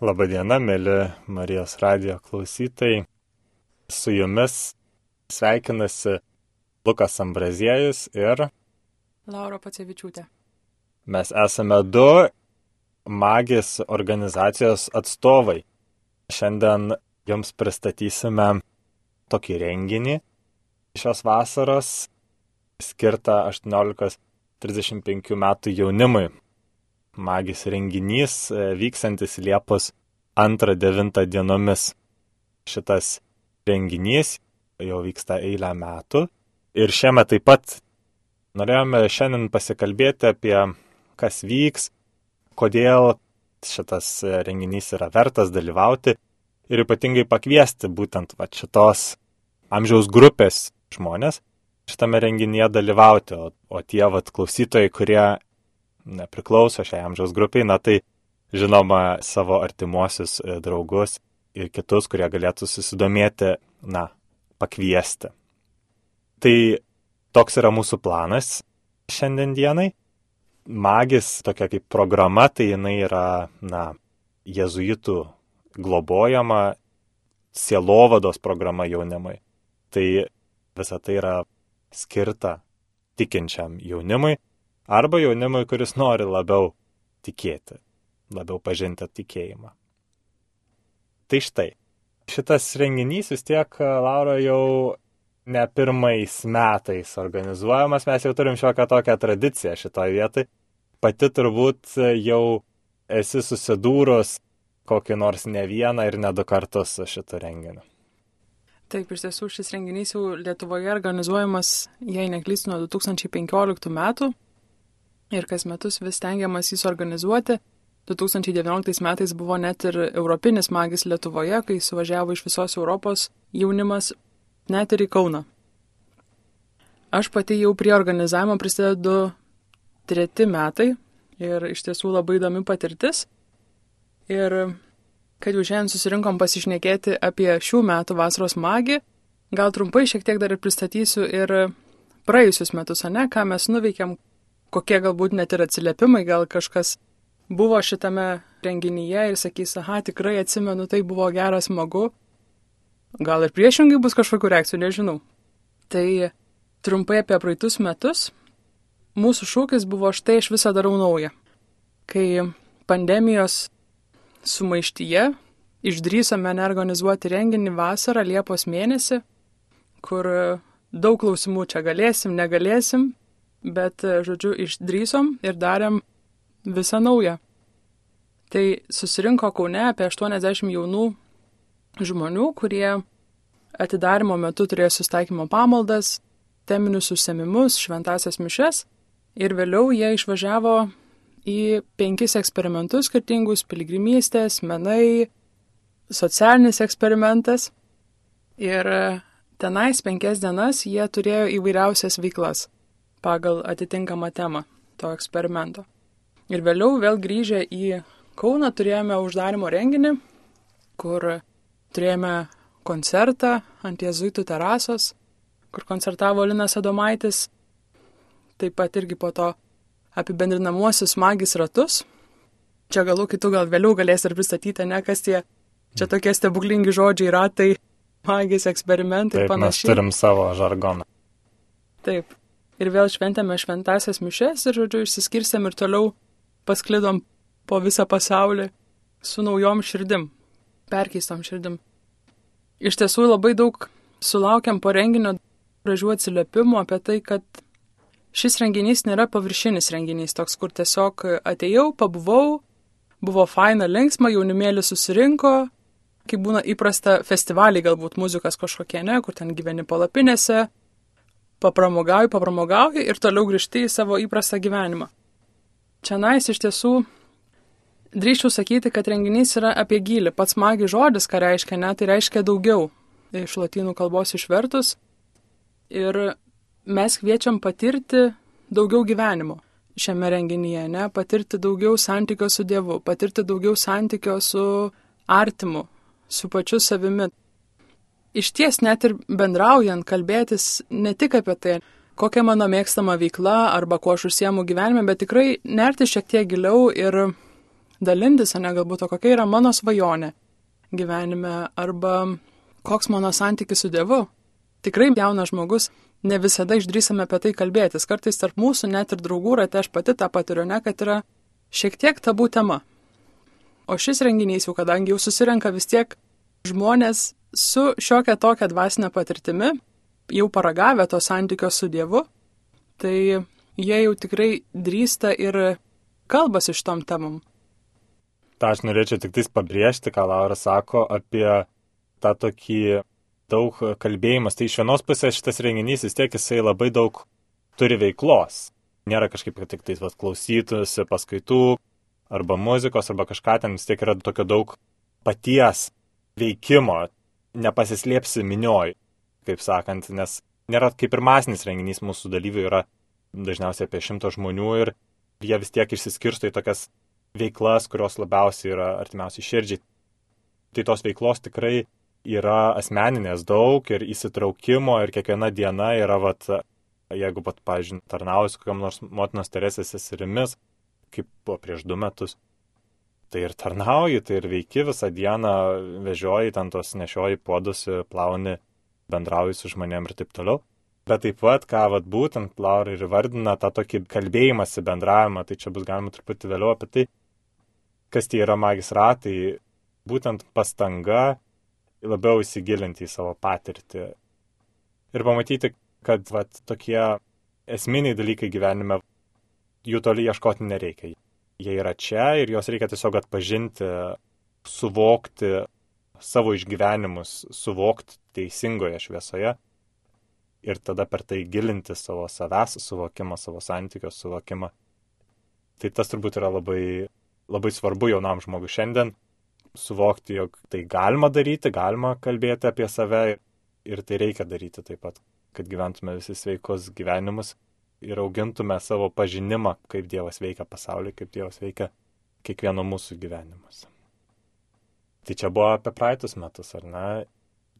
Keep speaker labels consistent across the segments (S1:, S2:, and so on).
S1: Labadiena, mėly Marijos radio klausytojai. Su jumis sveikinasi Lukas Ambraziejus ir
S2: Laura Pacevičiūtė.
S1: mes esame du magijos organizacijos atstovai. Šiandien jums pristatysime tokį renginį šios vasaros skirtą 18-35 metų jaunimui magis renginys e, vyksantis Liepos 2-9 dienomis. Šitas renginys jau vyksta eilę metų ir šiemet taip pat norėjome šiandien pasikalbėti apie kas vyks, kodėl šitas renginys yra vertas dalyvauti ir ypatingai pakviesti būtent va, šitos amžiaus grupės žmonės šitame renginyje dalyvauti, o, o tie vat, klausytojai, kurie nepriklauso šiai amžiaus grupiai, na tai žinoma savo artimuosius e, draugus ir kitus, kurie galėtų susidomėti, na, pakviesti. Tai toks yra mūsų planas šiandien dienai. Magis, tokia kaip programa, tai jinai yra, na, jezuitų globojama sielovados programa jaunimui. Tai visa tai yra skirta tikinčiam jaunimui arba jaunimui, kuris nori labiau tikėti, labiau pažinti tikėjimą. Tai štai, šitas renginys vis tiek, Laura, jau ne pirmais metais organizuojamas, mes jau turim šiokią tokią tradiciją šitoje vietoje. Pati turbūt jau esi susidūrus kokį nors ne vieną ir ne du kartus su šitu renginiu.
S2: Taip, iš tiesų šis renginys jau Lietuvoje organizuojamas, jei neklystu, nuo 2015 metų ir kas metus vis tengiamas jį suorganizuoti. 2019 metais buvo net ir Europinis magis Lietuvoje, kai suvažiavo iš visos Europos jaunimas net ir į Kauną. Aš pati jau prie organizavimo prisidedu treti metai ir iš tiesų labai įdomi patirtis. Ir kad jau šiandien susirinkom pasišnekėti apie šių metų vasaros magį, gal trumpai šiek tiek dar ir pristatysiu ir praėjusius metus, ne, ką mes nuveikėm, kokie galbūt net ir atsiliepimai, gal kažkas buvo šitame renginyje ir sakys, aha, tikrai atsimenu, tai buvo geras smagu. Gal ir priešingai bus kažkokių reakcijų, nežinau. Tai trumpai apie praeitus metus. Mūsų šūkis buvo štai aš visą darau naują. Kai pandemijos sumaištyje išdrysome neorganizuoti renginį vasarą Liepos mėnesį, kur daug klausimų čia galėsim, negalėsim, bet, e, žodžiu, išdrysom ir darėm visą naują. Tai susirinko Kaune apie 80 jaunų žmonių, kurie atidarimo metu turėjo sustaikymo pamaldas, teminius užsiemimus, šventasias mišes ir vėliau jie išvažiavo į penkis eksperimentus skirtingus - piligrimystės, menai, socialinis eksperimentas. Ir e, tenais penkias dienas jie turėjo įvairiausias veiklas pagal atitinkamą temą to eksperimento. Ir vėliau vėl grįžę į Kauną turėjome uždarimo renginį, kur turėjome koncertą ant jezuitų terasos, kur koncertavo Linas Adomaitis, taip pat irgi po to apibendrinamuosius magis ratus. Čia galų kitų gal vėliau galės ir pristatyti, ne kas tie, čia tokie stebuklingi žodžiai ratai, magis eksperimentai ir panašiai.
S1: Mes turim savo žargoną.
S2: Taip ir vėl šventėme šventasias mišes ir, žodžiu, išsiskirstėm ir toliau pasklidom po visą pasaulį su naujom širdim, perkeistom širdim. Iš tiesų labai daug sulaukiam po renginio gražių atsiliepimų apie tai, kad šis renginys nėra paviršinis renginys, toks, kur tiesiog atėjau, pabuvau, buvo faina, linksma, jaunimėlis susirinko, kaip būna įprasta festivaliai galbūt muzikas kažkokie, ne, kur ten gyveni palapinėse, papramogauji, papramogauji ir toliau grįžti į savo įprastą gyvenimą. Čia nais iš tiesų drįščiau sakyti, kad renginys yra apie gilį. Pats magi žodis, ką reiškia, net tai reiškia daugiau iš latinų kalbos išvertus. Ir mes kviečiam patirti daugiau gyvenimo šiame renginyje, ne? Patirti daugiau santykio su Dievu, patirti daugiau santykio su artimu, su pačiu savimi iš ties net ir bendraujant, kalbėtis ne tik apie tai, kokia mano mėgstama veikla arba kuo aš užsiemu gyvenime, bet tikrai nerti šiek tiek giliau ir dalintis, o ne galbūt, o kokia yra mano svajonė gyvenime, arba koks mano santykis su Dievu. Tikrai jaunas žmogus, ne visada išdrysame apie tai kalbėtis. Kartais tarp mūsų, net ir draugų rate, aš pati tą patiriu, ne, kad yra šiek tiek tabų tema. O šis renginys jau, kadangi jau susirenka vis tiek žmonės su šiokia tokia dvasinė patirtimi, jau paragavę to santykio su Dievu, tai jie jau tikrai drįsta ir kalbasi šitom temom.
S1: Ta aš norėčiau tik tais pabrėžti, ką Laura sako apie tą tokį daug kalbėjimas. Tai iš vienos pusės šitas renginys vis tiek jisai labai daug turi veiklos. Nėra kažkaip, kad tik tais klausytųsi paskaitų, arba muzikos, arba kažką ten vis tiek yra tokio daug paties veikimo, nepasislėpsi minioj, kaip sakant, nes nėra kaip ir masinis renginys, mūsų dalyvių yra dažniausiai apie šimtą žmonių ir jie vis tiek išsiskirsto į tokias veiklas, kurios labiausiai yra artimiausiai širdžiai. Tai tos veiklos tikrai yra asmeninės daug ir įsitraukimo ir kiekviena diena yra, vat, jeigu, pat, pažiūrėjau, tarnauju kokiam nors motinos Teresės seserimis, kaip buvo prieš du metus. Tai ir tarnauji, tai ir veiki visą dieną, vežioji ten tos nešioji podus, plauni, bendrauji su žmonėm ir taip toliau. Bet taip pat, ką vat, būtent Laura ir vardina, tą tokį kalbėjimąsi, bendravimą, tai čia bus galima truputį vėliau apie tai, kas tie yra magistratai, būtent pastanga labiau įsigilinti į savo patirtį ir pamatyti, kad vat, tokie esminiai dalykai gyvenime jų toli ieškoti nereikia. Jie yra čia ir juos reikia tiesiog atpažinti, suvokti savo išgyvenimus, suvokti teisingoje šviesoje ir tada per tai gilinti savo savęs suvokimą, savo santykios suvokimą. Tai tas turbūt yra labai, labai svarbu jaunam žmogui šiandien suvokti, jog tai galima daryti, galima kalbėti apie save ir tai reikia daryti taip pat, kad gyventume visi sveikus gyvenimus ir augintume savo pažinimą, kaip Dievas veikia pasaulį, kaip Dievas veikia kiekvieno mūsų gyvenimus. Tai čia buvo apie praeitus metus, ar ne?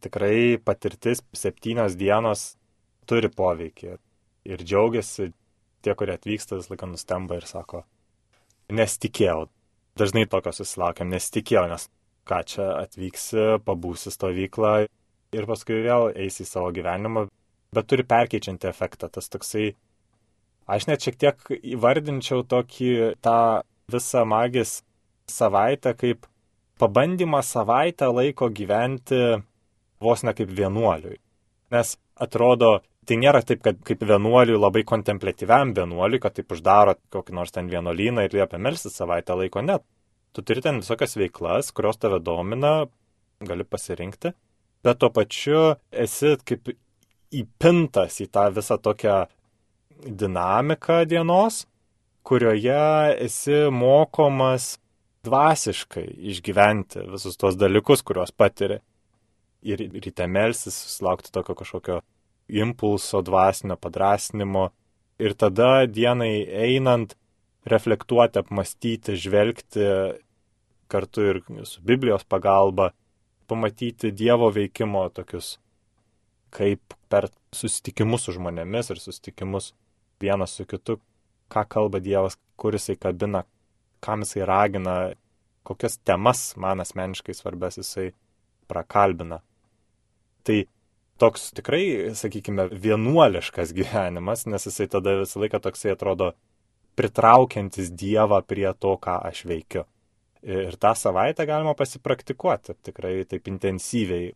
S1: Tikrai patirtis septynios dienos turi poveikį. Ir džiaugiasi tie, kurie atvyksta, vis laiką nustemba ir sako, nesitikėjau. Dažnai tokio susilaukiam, nesitikėjau, nes ką čia atvyksi, pabūsi stovyklą ir paskui vėl eisi į savo gyvenimą, bet turi perkeičiantį efektą. Tas toksai Aš net šiek tiek įvardinčiau tokį tą visą magis savaitę kaip pabandymą savaitę laiko gyventi vos ne kaip vienuoliui. Nes atrodo, tai nėra taip, kad kaip vienuoliui labai kontemplatyviam vienuoliui, kad taip uždaro kokį nors ten vienuolyną ir liepia melsti savaitę laiko, net. Tu turi ten visokias veiklas, kurios tave domina, gali pasirinkti, bet tuo pačiu esi kaip įpintas į tą visą tokią dinamiką dienos, kurioje esi mokomas dvasiškai išgyventi visus tos dalykus, kuriuos patiri. Ir ryte melsis, susilaukti tokio kažkokio impulso, dvasinio padrasnimo. Ir tada dienai einant, reflektuoti, apmastyti, žvelgti kartu ir su Biblijos pagalba, pamatyti Dievo veikimo tokius, kaip per susitikimus su žmonėmis ir susitikimus vienas su kitu, ką kalba Dievas, kur jisai kabina, kam jisai ragina, kokias temas man asmeniškai svarbės jisai prakalbina. Tai toks tikrai, sakykime, vienuoliškas gyvenimas, nes jisai tada visą laiką toksai atrodo pritraukiantis Dievą prie to, ką aš veikiu. Ir tą savaitę galima pasipraktikuoti tikrai taip intensyviai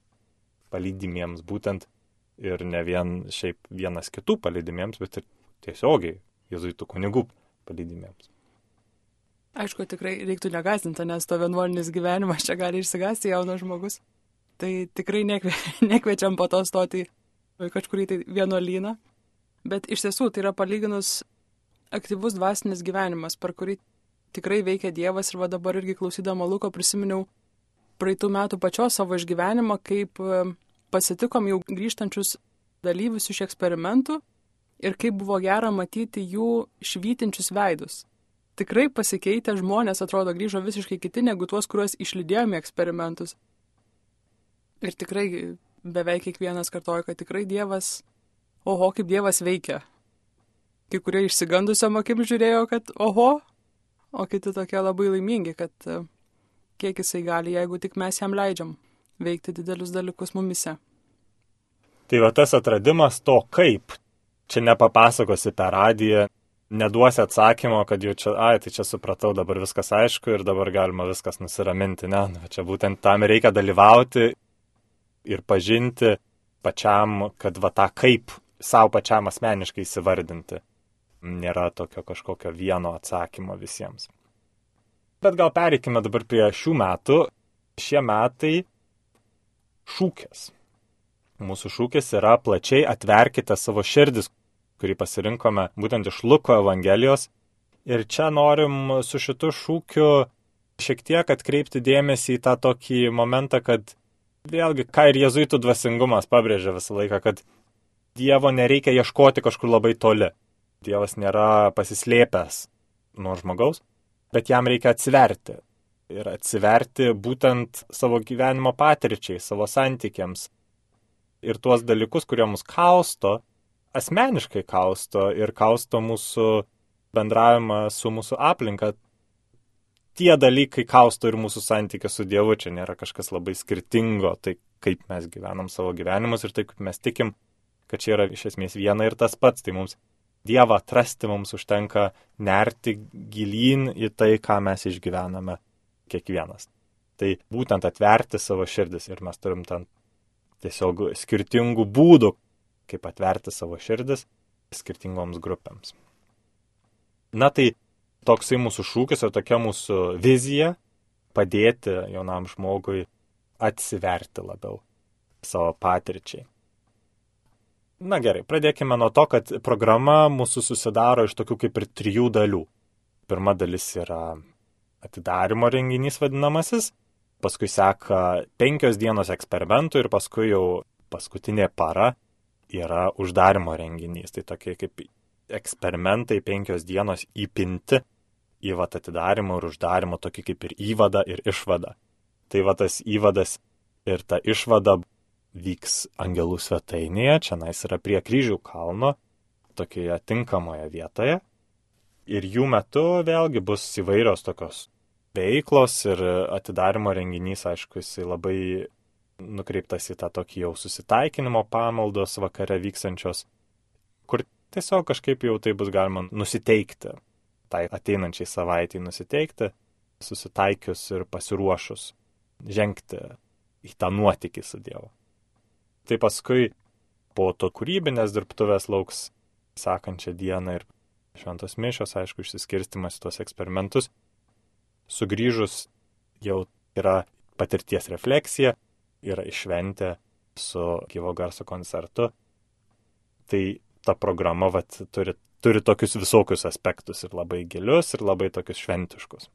S1: palydimiems būtent ir ne vien šiaip vienas kitų palydimiems, bet ir tiesiogiai jezuitų kunigų palydimėms.
S2: Aišku, tikrai reiktų negazinti, nes to vienuolinis gyvenimas čia gali išsigasti jaunas žmogus. Tai tikrai nekve, nekviečiam po to stoti kažkurį tai vienuolyną. Bet iš tiesų tai yra palyginus aktyvus dvasinis gyvenimas, per kurį tikrai veikia Dievas ir va dabar irgi klausydama Luko prisiminiau praeitų metų pačios savo išgyvenimą, kaip e, pasitikom jau grįžtančius dalyvius iš eksperimentų ir kaip buvo gera matyti jų švytinčius veidus. Tikrai pasikeitę žmonės atrodo grįžo visiškai kiti negu tuos, kuriuos išlydėjome eksperimentus. Ir tikrai beveik kiekvienas kartoja, kad tikrai Dievas, oho, kaip Dievas veikia. Kai kurie išsigandusiam akim žiūrėjo, kad oho, o kiti tokie labai laimingi, kad e, kiek jisai gali, jeigu tik mes jam leidžiam veikti didelius dalykus mumise.
S1: Tai va tas atradimas to kaip. Čia nepapasakosi per radiją, neduosi atsakymo, kad jau čia, ai, tai čia supratau, dabar viskas aišku ir dabar galima viskas nusiraminti. Ne, nu, čia būtent tam reikia dalyvauti ir pažinti pačiam, kad va tą kaip savo pačiam asmeniškai įsivardinti. Nėra tokio kažkokio vieno atsakymo visiems. Bet gal pereikime dabar prie šių metų. Šie metai šūkis. Mūsų šūkis yra plačiai atverkite savo širdis, kurį pasirinkome būtent iš Luko Evangelijos. Ir čia norim su šitu šūkiu šiek tiek atkreipti dėmesį į tą tokį momentą, kad vėlgi, ką ir jezuitų dvasingumas pabrėžia visą laiką, kad Dievo nereikia ieškoti kažkur labai toli. Dievas nėra pasislėpęs nuo žmogaus, bet jam reikia atsiverti. Ir atsiverti būtent savo gyvenimo patirčiai, savo santykiams. Ir tuos dalykus, kurie mus kausto, asmeniškai kausto ir kausto mūsų bendravimą su mūsų aplinka. Tie dalykai kausto ir mūsų santykį su Dievu, čia nėra kažkas labai skirtingo, tai kaip mes gyvenam savo gyvenimus ir taip, kaip mes tikim, kad čia yra iš esmės viena ir tas pats. Tai mums Dievą atrasti mums užtenka nerti gilyn į tai, ką mes išgyvename kiekvienas. Tai būtent atverti savo širdis ir mes turim ten tiesiog skirtingų būdų, kaip atverti savo širdis skirtingoms grupėms. Na tai toksai mūsų šūkis ir tokia mūsų vizija padėti jaunam žmogui atsiverti labiau savo patirčiai. Na gerai, pradėkime nuo to, kad programa mūsų susidaro iš tokių kaip ir trijų dalių. Pirma dalis yra atidarimo renginys vadinamasis, paskui seka penkios dienos eksperimentų ir paskui jau paskutinė para yra uždarimo renginys. Tai tokie kaip eksperimentai penkios dienos įpinti į vat atidarimo ir uždarimo tokį kaip ir įvadą ir išvadą. Tai va tas įvadas ir ta išvada vyks angelų svetainėje, čia nais yra prie kryžių kalno, tokioje tinkamoje vietoje. Ir jų metu vėlgi bus įvairios tokios veiklos ir atidarimo renginys, aišku, jisai labai nukreiptas į tą tokį jau susitaikinimo pamaldos vakare vykstančios, kur tiesiog kažkaip jau tai bus galima nusiteikti, tai ateinančiai savaitėjai nusiteikti, susitaikius ir pasiruošus žengti į tą nuotykį su Dievu. Tai paskui po to kūrybinės dirbtuvės lauks sekančią dieną ir šventos mišios, aišku, išsiskirstimas į tuos eksperimentus. Sugrįžus jau yra patirties refleksija, yra išventę su gyvo garso koncertu. Tai ta programa vat, turi, turi tokius visokius aspektus ir labai gilius, ir labai tokius šventiškus.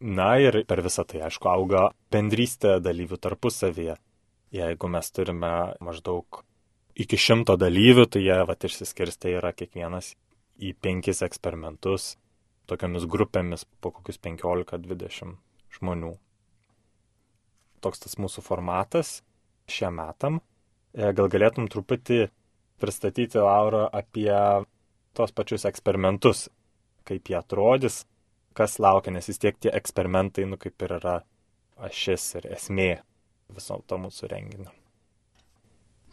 S1: Na ir per visą tai, aišku, auga bendrystė dalyvių tarpusavyje. Jeigu mes turime maždaug iki šimto dalyvių, tai jie vat išsiskirstė yra kiekvienas į penkis eksperimentus, tokiamis grupėmis po kokius 15-20 žmonių toks tas mūsų formatas šiam metam. E, gal galėtum truputį pristatyti, Laura, apie tos pačius eksperimentus, kaip jie atrodys, kas laukia, nes vis tiek tie eksperimentai, nu kaip ir yra ašis ir esmė viso to mūsų renginio.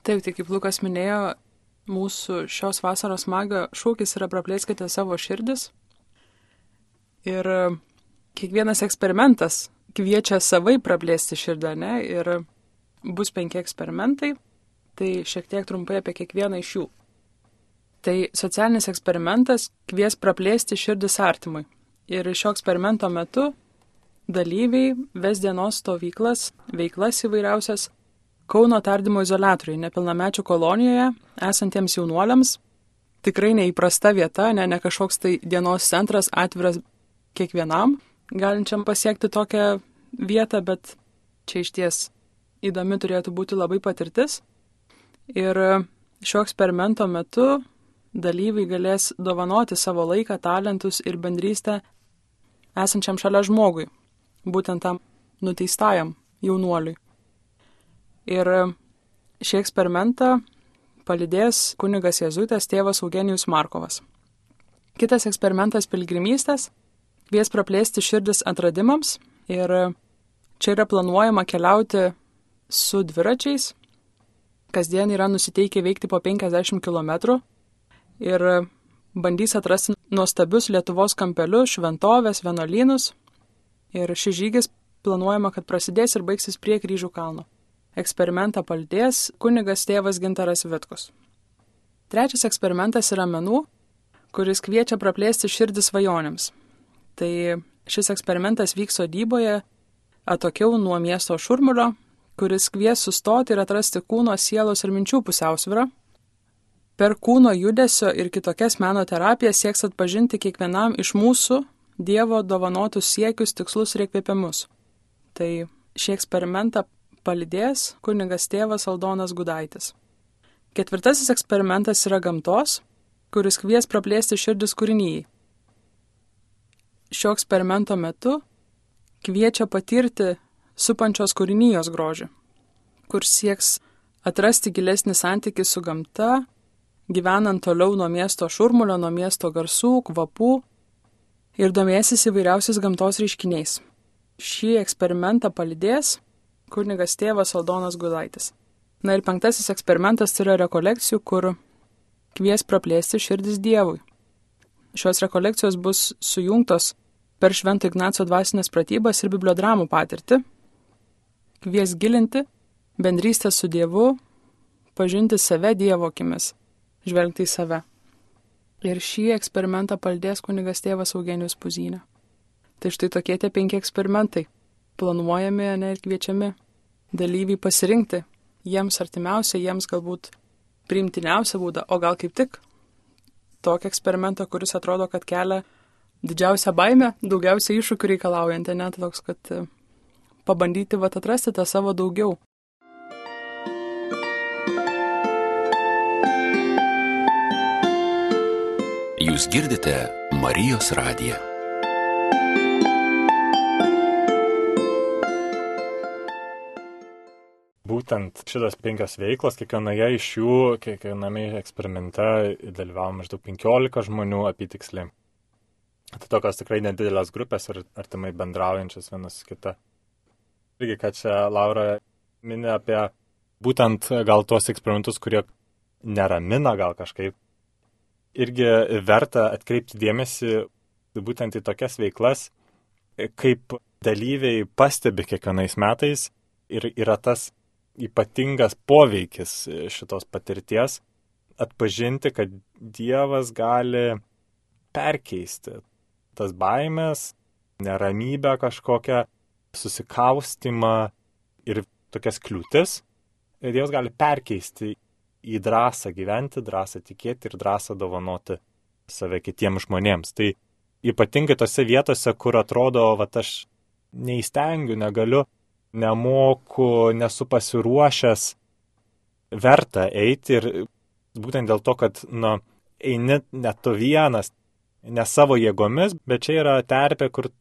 S2: Taip, tai kaip Lukas minėjo, mūsų šios vasaros magio šūkis yra praplėskite savo širdis. Ir kiekvienas eksperimentas kviečia savai praplėsti širdį, ne? Ir bus penki eksperimentai, tai šiek tiek trumpai apie kiekvieną iš jų. Tai socialinis eksperimentas kvies praplėsti širdis artimui. Ir šio eksperimento metu dalyviai ves dienos stovyklas, veiklas įvairiausias Kauno tardymo izolatoriui, nepilnamečių kolonijoje, esantiems jaunuoliams. Tikrai neįprasta vieta, ne, ne kažkoks tai dienos centras atviras kiekvienam, galinčiam pasiekti tokią vietą, bet čia iš ties įdomi turėtų būti labai patirtis. Ir šio eksperimento metu dalyviai galės dovanoti savo laiką, talentus ir bendrystę esančiam šalia žmogui, būtent tam nuteistajam jaunuoliui. Ir šį eksperimentą palidės kunigas Jėzuitas tėvas Eugenijus Markovas. Kitas eksperimentas - piligrimystės. Kvies praplėsti širdis atradimams ir čia yra planuojama keliauti su dviračiais. Kasdien yra nusiteikę veikti po 50 km ir bandys atrasti nuostabius Lietuvos kampelius, šventovės, vienuolynus. Ir šis žygis planuojama, kad prasidės ir baigsis prie kryžių kalno. Eksperimentą paldės kunigas tėvas Gintaras Vitkus. Trečias eksperimentas yra menų, kuris kviečia praplėsti širdį svajonėms. Tai šis eksperimentas vyks sodyboje, atokiau nuo miesto šurmulio, kuris kvies sustoti ir atrasti kūno, sielos ir minčių pusiausvyrą. Per kūno judesio ir kitokias meno terapijas sieks atpažinti kiekvienam iš mūsų Dievo dovanotus siekius, tikslus ir įkvėpimus. Tai šį eksperimentą palidės kunigas tėvas Aldonas Gudaitis. Ketvirtasis eksperimentas yra gamtos, kuris kvies praplėsti širdis kūrinyjai. Šio eksperimento metu kviečia patirti supančios kūrinijos grožį, kur sieks atrasti gilesnį santykį su gamta, gyvenant toliau nuo miesto šurmulio, nuo miesto garsų, kvapų ir domėsis įvairiausiais gamtos reiškiniais. Šį eksperimentą palidės kunigas tėvas Aldonas Gudaitis. Na ir penktasis eksperimentas tai yra rekolekcijų, kur kvies praplėsti širdis Dievui. Šios rekolekcijos bus sujungtos per Švento Ignaco dvasinės pratybas ir bibliodramų patirtį, kvies gilinti bendrystę su Dievu, pažinti save Dievo akimis, žvelgti į save. Ir šį eksperimentą paldės kunigas tėvas Eugenijus Puzinė. Tai štai tokie tie penki eksperimentai. Planuojami ne, ir kviečiami dalyviai pasirinkti jiems artimiausia, jiems galbūt priimtiniausia būda, o gal kaip tik tokį eksperimentą, kuris atrodo, kad kelia didžiausią baimę, daugiausia iššūkių reikalaujantį, net toks, kad e, pabandyti vat atrasti tą savo daugiau.
S3: Jūs girdite Marijos radiją.
S1: Būtent šitas penkios veiklos, kiekvienoje iš jų, kiekviename eksperimente dalyvavo maždaug 15 žmonių apitiksliai. Tai tokios tikrai nedidelės grupės ir artimai bendraujančios vienas su kita. Irgi, kad čia Laura minė apie būtent gal tuos eksperimentus, kurie neramina gal kažkaip. Irgi verta atkreipti dėmesį būtent į tokias veiklas, kaip dalyviai pastebi kiekvienais metais ir yra tas ypatingas poveikis šitos patirties atpažinti, kad Dievas gali perkeisti tas baimės, neramybę kažkokią, susikaustimą ir tokias kliūtis. Ir Dievas gali perkeisti į drąsą gyventi, drąsą tikėti ir drąsą dovanoti save kitiems žmonėms. Tai ypatingai tose vietose, kur atrodo, va aš neįstengiu, negaliu, nemoku, nesu pasiruošęs, verta eiti ir būtent dėl to, kad, na, eini ne tu vienas, ne savo jėgomis, bet čia yra terpė, kur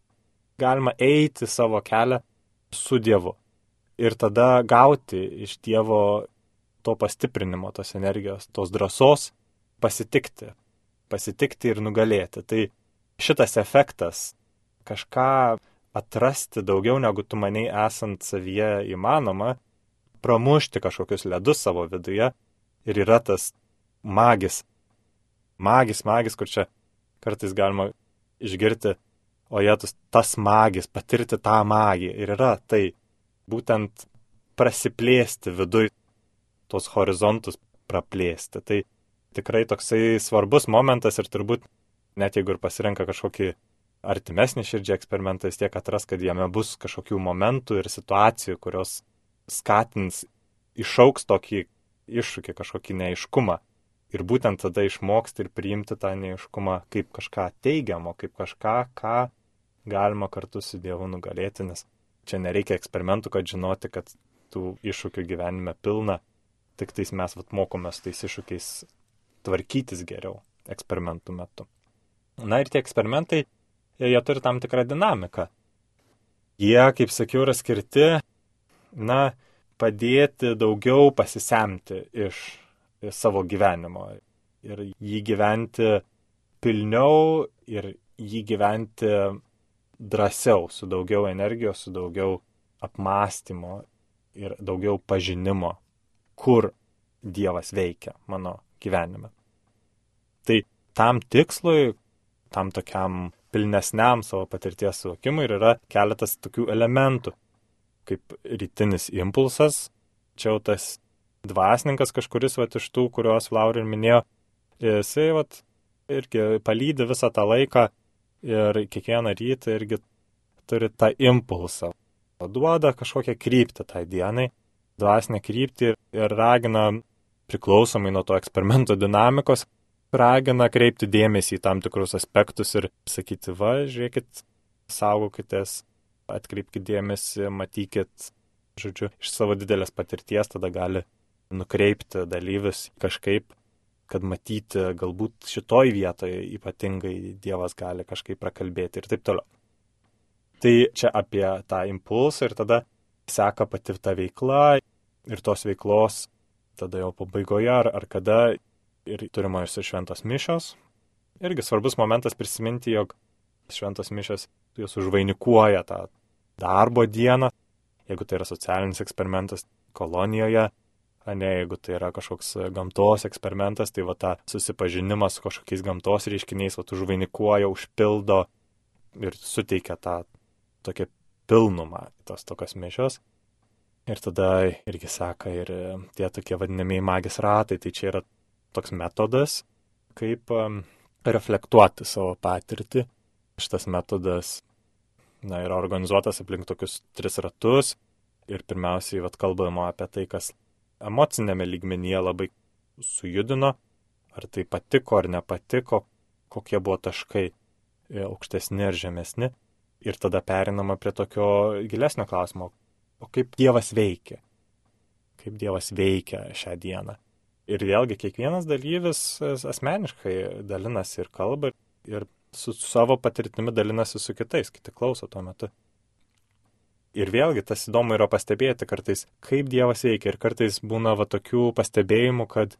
S1: galima eiti savo kelią su Dievu. Ir tada gauti iš Dievo to pastiprinimo, tos energijos, tos drąsos, pasitikti, pasitikti ir nugalėti. Tai šitas efektas kažką atrasti daugiau negu tu maniai esant savyje įmanoma, pramušti kažkokius ledus savo viduje ir yra tas magis. Magis, magis, kur čia kartais galima išgirti, o jėtus tas magis, patirti tą magiją. Ir yra tai būtent prasiplėsti viduj, tos horizontus praplėsti. Tai tikrai toksai svarbus momentas ir turbūt net jeigu ir pasirenka kažkokį artimesnį širdžiai eksperimentą, vis tiek atras, kad jame bus kažkokių momentų ir situacijų, kurios skatins, išauks tokį iššūkį, kažkokį neiškumą. Ir būtent tada išmoksti ir priimti tą neiškumą kaip kažką teigiamo, kaip kažką, ką galima kartu su Dievu nugalėti, nes čia nereikia eksperimentų, kad žinoti, kad tų iššūkių gyvenime pilna, tik tais mes vat, mokomės tais iššūkiais tvarkytis geriau eksperimentų metu. Na ir tie eksperimentai jie turi tam tikrą dinamiką. Jie, kaip sakiau, yra skirti, na, padėti daugiau pasisemti iš savo gyvenimo ir jį gyventi pilniau ir jį gyventi drąsiau, su daugiau energijos, su daugiau apmąstymo ir daugiau pažinimo, kur Dievas veikia mano gyvenime. Tai tam tikslui, tam tokiam pilnesniam savo patirties suvokimui ir yra keletas tokių elementų, kaip rytinis impulsas, čia jau tas dvasininkas kažkuris vat, iš tų, kuriuos Laura ir minėjo, jisai vat, irgi palydi visą tą laiką ir kiekvieną rytą irgi turi tą impulsą. Duoda kažkokią kryptį tai dienai, dvasinę kryptį ir ragina priklausomai nuo to eksperimento dinamikos, ragina kreipti dėmesį į tam tikrus aspektus ir sakyti, va, žiūrėkit, saugokitės, atkreipkite dėmesį, matykit, žodžiu, iš savo didelės patirties tada gali nukreipti dalyvius kažkaip kad matyti galbūt šitoj vietoje ypatingai Dievas gali kažkaip prakalbėti ir taip toliau. Tai čia apie tą impulsą ir tada seka pati ta veikla ir tos veiklos tada jau pabaigoje ar, ar kada ir turimos ir šventos mišios. Irgi svarbus momentas prisiminti, jog šventos mišios jos užvainikuoja tą darbo dieną, jeigu tai yra socialinis eksperimentas kolonijoje, ne, jeigu tai yra kažkoks gamtos eksperimentas, tai va tą susipažinimą su kažkokiais gamtos reiškiniais, va užvainikuoja, užpildo ir suteikia tą tokią pilnumą, tos tokios mišios. Ir tada irgi seka ir tie tokie vadinamieji magis ratai, tai čia yra toks metodas, kaip reflektuoti savo patirtį. Šitas metodas na, yra organizuotas aplink tokius tris ratus ir pirmiausiai vat, kalbama apie tai, kas emocinėme lygmenyje labai sujudino, ar tai patiko ar nepatiko, kokie buvo taškai e, aukštesni ar žemesni. Ir tada perinama prie tokio gilesnio klausimo, o kaip Dievas veikia? Kaip Dievas veikia šią dieną? Ir vėlgi kiekvienas dalyvis asmeniškai dalinasi ir kalba, ir su savo patirtimi dalinasi su kitais, kiti klauso tuo metu. Ir vėlgi tas įdomu yra pastebėti kartais, kaip Dievas veikia. Ir kartais būna va tokių pastebėjimų, kad,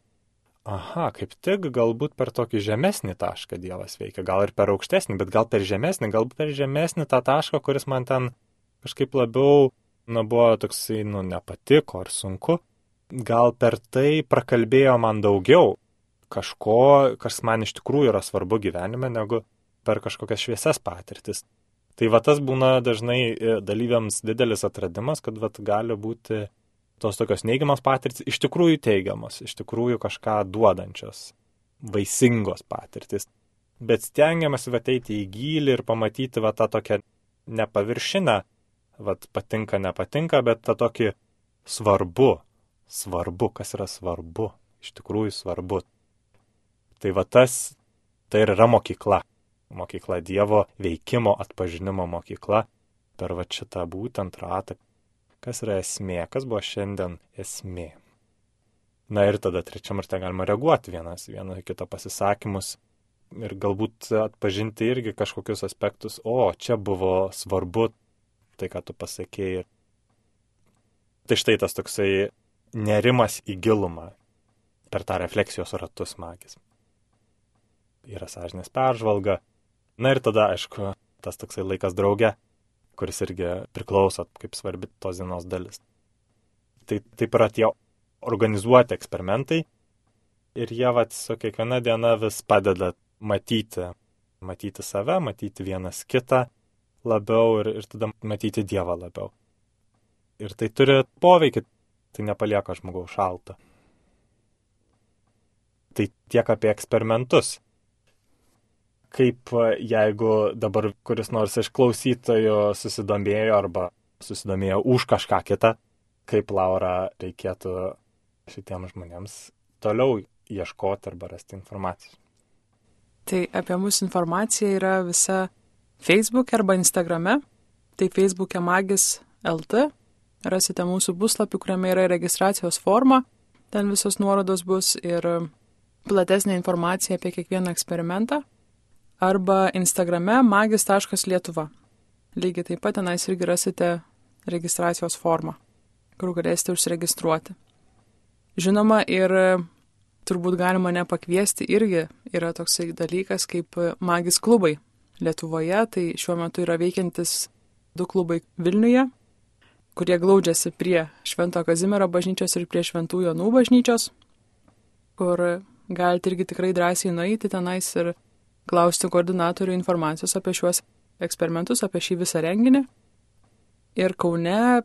S1: aha, kaip tik galbūt per tokį žemesnį tašką Dievas veikia. Gal ir per aukštesnį, bet gal per žemesnį, galbūt per žemesnį tą tašką, kuris man ten kažkaip labiau, na, buvo toksai, nu, nepatiko ar sunku. Gal per tai prakalbėjo man daugiau kažko, kas man iš tikrųjų yra svarbu gyvenime, negu per kažkokias šviesias patirtis. Tai va tas būna dažnai e, dalyviams didelis atradimas, kad va gali būti tos tokios neigiamas patirtis iš tikrųjų teigiamos, iš tikrųjų kažką duodančios, vaisingos patirtis. Bet stengiamasi va ateiti į gilį ir pamatyti va tą tokią nepaviršinę, va patinka, nepatinka, bet tą tokį svarbu, svarbu, kas yra svarbu, iš tikrųjų svarbu. Tai va tas, tai ir yra mokykla mokykla Dievo veikimo atpažinimo mokykla per va šitą būtent ratą. Kas yra esmė, kas buvo šiandien esmė. Na ir tada trečiam ten galima reaguoti vienas, vieno kito pasisakymus ir galbūt atpažinti irgi kažkokius aspektus, o čia buvo svarbu tai, ką tu pasakėjai. Tai štai tas toksai nerimas į gilumą per tą refleksijos ratus magis. Yra sąžinės peržvalga, Na ir tada, aišku, tas toksai laikas drauge, kuris irgi priklauso kaip svarbi tos dienos dalis. Tai taip yra tie organizuoti eksperimentai ir jie vat su kiekviena diena vis padeda matyti, matyti save, matyti vienas kitą labiau ir, ir tada matyti Dievą labiau. Ir tai turi poveikį, tai nepalieka žmogaus šalto. Tai tiek apie eksperimentus kaip e, jeigu dabar kuris nors iš klausytojų susidomėjo arba susidomėjo už kažką kitą, kaip Laura reikėtų šitiems žmonėms toliau ieškoti arba rasti informacijos.
S2: Tai apie mūsų informacija yra visa Facebook arba Instagrame. Tai Facebook'e magis LT. Rasite mūsų puslapį, kuriame yra registracijos forma. Ten visos nuorodos bus ir platesnė informacija apie kiekvieną eksperimentą arba Instagrame magis.lietuva. Lygiai taip pat tenais irgi rasite registracijos formą, kur galėsite užsiregistruoti. Žinoma, ir turbūt galima nepakviesti irgi yra toksai dalykas kaip magis klubai. Lietuvoje tai šiuo metu yra veikiantis du klubai Vilniuje, kurie glaudžiasi prie Švento Kazimiero bažnyčios ir prie Šventų Jonų bažnyčios, kur galite irgi tikrai drąsiai nueiti tenais ir klausti koordinatorių informacijos apie šiuos eksperimentus, apie šį visą renginį. Ir Kaune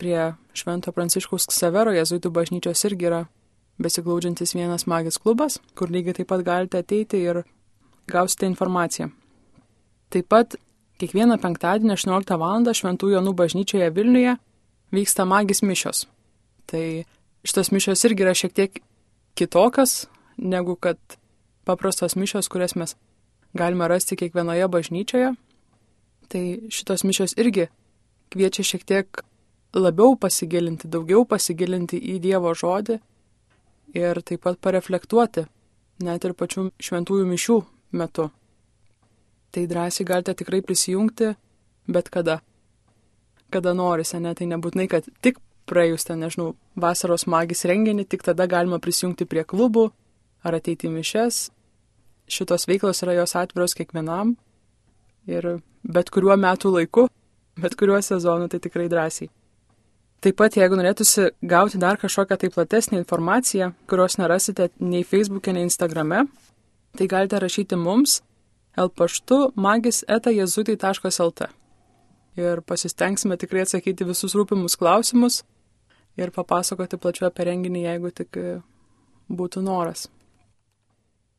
S2: prie Švento Pranciškaus Ksavero jezuitų bažnyčios irgi yra besiglaudžiantis vienas magis klubas, kur lygiai taip pat galite ateiti ir gausite informaciją. Taip pat kiekvieną penktadienį 18 val. Šventų Jonų bažnyčioje Vilniuje vyksta magis mišios. Tai šitos mišios irgi yra šiek tiek kitokios negu kad paprastos mišios, kurias mes galime rasti kiekvienoje bažnyčioje. Tai šitos mišios irgi kviečia šiek tiek labiau pasigilinti, daugiau pasigilinti į Dievo žodį ir taip pat pareflektuoti, net ir pačių šventųjų mišių metu. Tai drąsiai galite tikrai prisijungti bet kada kada norisi, ne, tai nebūtinai, kad tik praėjus ten, nežinau, vasaros magis renginį, tik tada galima prisijungti prie klubų ar ateiti į mišes. Šitos veiklos yra jos atviros kiekvienam ir bet kuriuo metų laiku, bet kuriuo sezonu, tai tikrai drąsiai. Taip pat, jeigu norėtųsi gauti dar kažkokią tai platesnį informaciją, kurios nerasite nei Facebook'e, nei Instagram'e, tai galite rašyti mums l paštu magis.jezutai.lt ir pasistengsime tikrai atsakyti visus rūpimus klausimus ir papasakoti plačiau apie renginį, jeigu tik e, būtų noras.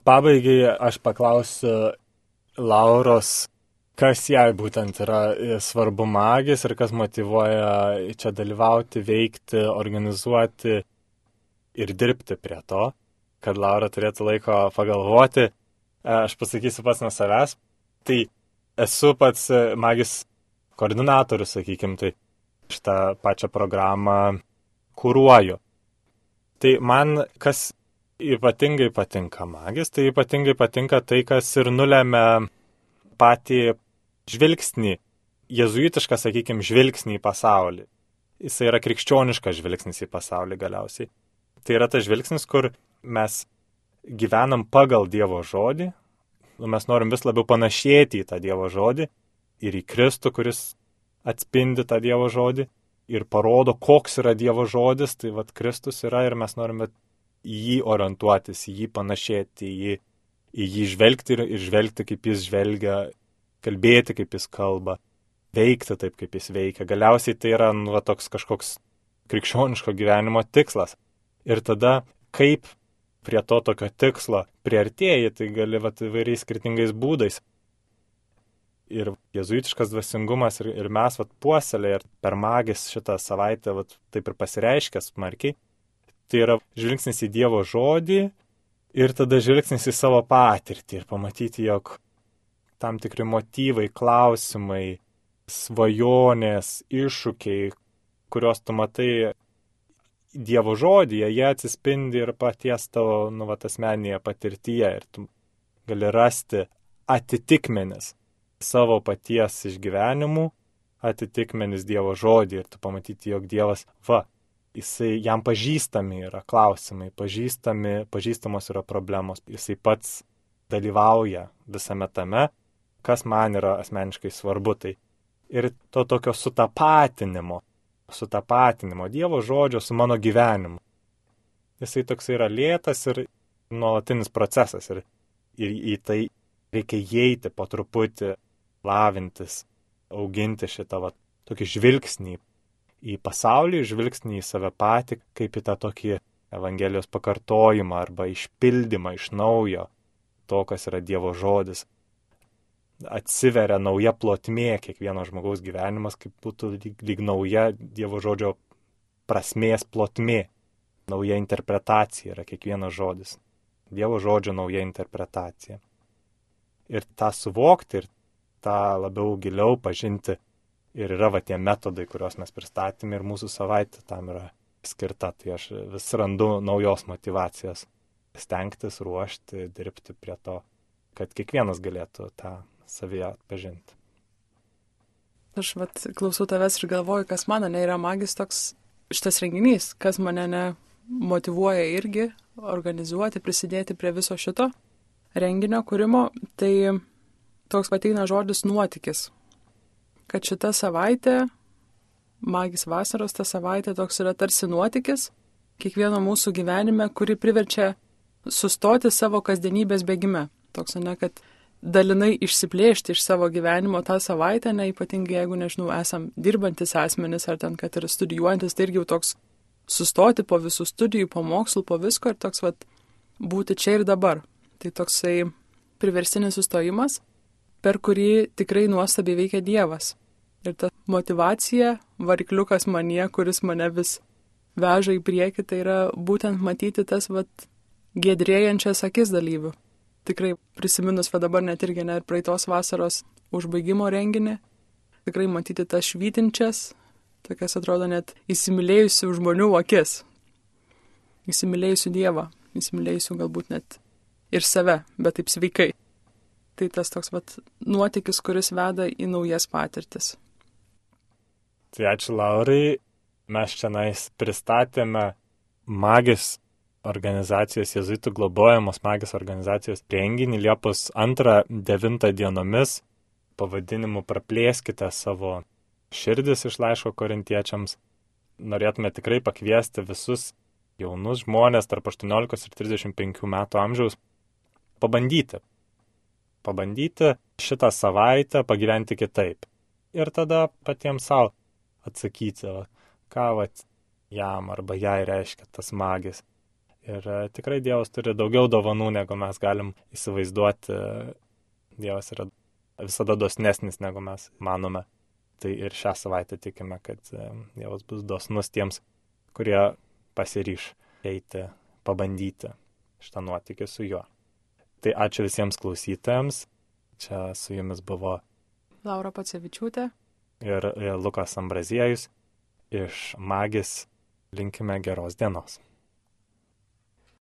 S1: Pabaigai aš paklausiu Lauros, kas jai būtent yra e, svarbu magis ir kas motivuoja čia dalyvauti, veikti, organizuoti ir dirbti prie to, kad Laura turėtų laiko pagalvoti. E, aš pasakysiu pats nuo savęs. Tai esu pats magis koordinatorius, sakykime, tai šitą pačią programą kūruoju. Tai man kas ypatingai patinka magis, tai ypatingai patinka tai, kas ir nulėmė patį žvilgsnį, jezuitišką, sakykime, žvilgsnį į pasaulį. Jis yra krikščioniškas žvilgsnis į pasaulį galiausiai. Tai yra tas žvilgsnis, kur mes gyvenam pagal Dievo žodį, mes norim vis labiau panašėti į tą Dievo žodį ir į Kristų, kuris atspindi tą Dievo žodį ir parodo, koks yra Dievo žodis, tai vad Kristus yra ir mes norime į jį orientuotis, į jį panašėti, į jį, į jį žvelgti ir, ir žvelgti, kaip jis žvelgia, kalbėti, kaip jis kalba, veikti taip, kaip jis veikia. Galiausiai tai yra nu, va, toks kažkoks krikščioniško gyvenimo tikslas. Ir tada, kaip prie to tokio tikslo priartėjai, tai gali va, įvairiais skirtingais būdais ir jezuitiškas dvasingumas ir, ir mes vat, puoselė ir per magis šitą savaitę vat, taip ir pasireiškia smarkiai. Tai yra žvilgsnis į Dievo žodį ir tada žvilgsnis į savo patirtį ir pamatyti, jog tam tikri motyvai, klausimai, svajonės, iššūkiai, kuriuos tu matai Dievo žodyje, jie atsispindi ir paties tavo, nu, va, asmeninėje patirtyje ir tu gali rasti atitikmenis savo paties išgyvenimų atitikmenis Dievo žodį ir tu pamatyti, jog Dievas, va, jisai jam pažįstami yra klausimai, pažįstami, pažįstamos yra problemos, jisai pats dalyvauja visame tame, kas man yra asmeniškai svarbu. Tai ir to tokio sutapatinimo, sutapatinimo Dievo žodžio su mano gyvenimu. Jisai toks yra lėtas ir nuolatinis procesas ir, ir į tai reikia įeiti po truputį lavintis, auginti šitą va, tokį žvilgsnį į pasaulį, žvilgsnį į save patį, kaip į tą tokį Evangelijos pakartojimą arba išpildymą iš naujo to, kas yra Dievo žodis. Atsiveria nauja plotmė kiekvieno žmogaus gyvenimas, kaip būtų lyg, lyg nauja Dievo žodžio prasmės plotmė. Nauja interpretacija yra kiekvienas žodis. Dievo žodžio nauja interpretacija. Ir tą suvokti ir tą labiau giliau pažinti. Ir yra va tie metodai, kuriuos mes pristatėme ir mūsų savaitė tam yra skirta. Tai aš vis randu naujos motivacijos stengtis, ruošti, dirbti prie to, kad kiekvienas galėtų tą savyje atpažinti.
S2: Aš vat klausau tavęs ir galvoju, kas mano ne yra magis toks šitas renginys, kas mane ne motivuoja irgi organizuoti, prisidėti prie viso šito renginio kūrimo, tai toks pateina žodis nuotykis. Kad šita savaitė, magis vasaros ta savaitė toks yra tarsi nuotykis kiekvieno mūsų gyvenime, kuri priverčia sustoti savo kasdienybės bėgime. Toks, ne, kad dalinai išsiplėšti iš savo gyvenimo tą savaitę, ne ypatingai jeigu, nežinau, esam dirbantis asmenis ar ten, kad ir studijuojantis, tai irgi jau toks sustoti po visų studijų, po mokslų, po visko ir toks, vad, būti čia ir dabar. Tai toksai priversinis sustojimas, per kurį tikrai nuostabiai veikia Dievas. Ir ta motivacija, varikliukas manie, kuris mane vis veža į priekį, tai yra būtent matyti tas, vad, gedrėjančias akis dalyvių tikrai prisiminus, va dabar net irgi net praeitos vasaros užbaigimo renginį, tikrai matyti tas švytinčias, tokias atrodo net įsimylėjusių žmonių akis, įsimylėjusių Dievą, įsimylėjusių galbūt net ir save, bet taip sveikai. Tai tas toks vat nuotykis, kuris veda į naujas patirtis.
S1: Tai ačiū Laurai, mes čia nais pristatėme magis organizacijos jezuitų globojamos magijos organizacijos renginį Liepos 2-9 dienomis pavadinimu Praplėskite savo širdis iš laiško korintiečiams. Norėtume tikrai pakviesti visus jaunus žmonės tarp 18 ir 35 metų amžiaus pabandyti. Pabandyti šitą savaitę pagyventi kitaip. Ir tada patiems savo atsakyti, ką vat jam arba jai reiškia tas magis. Ir e, tikrai Dievas turi daugiau dovanų, negu mes galim įsivaizduoti. Dievas yra visada dosnesnis, negu mes manome. Tai ir šią savaitę tikime, kad e, Dievas bus dosnus tiems, kurie pasiryš eiti, pabandyti šitą nuotykį su juo. Tai ačiū visiems klausytojams. Čia su jumis buvo
S2: Laura Pacevičiūtė
S1: ir Lukas Ambraziejus iš Magis. Linkime geros dienos.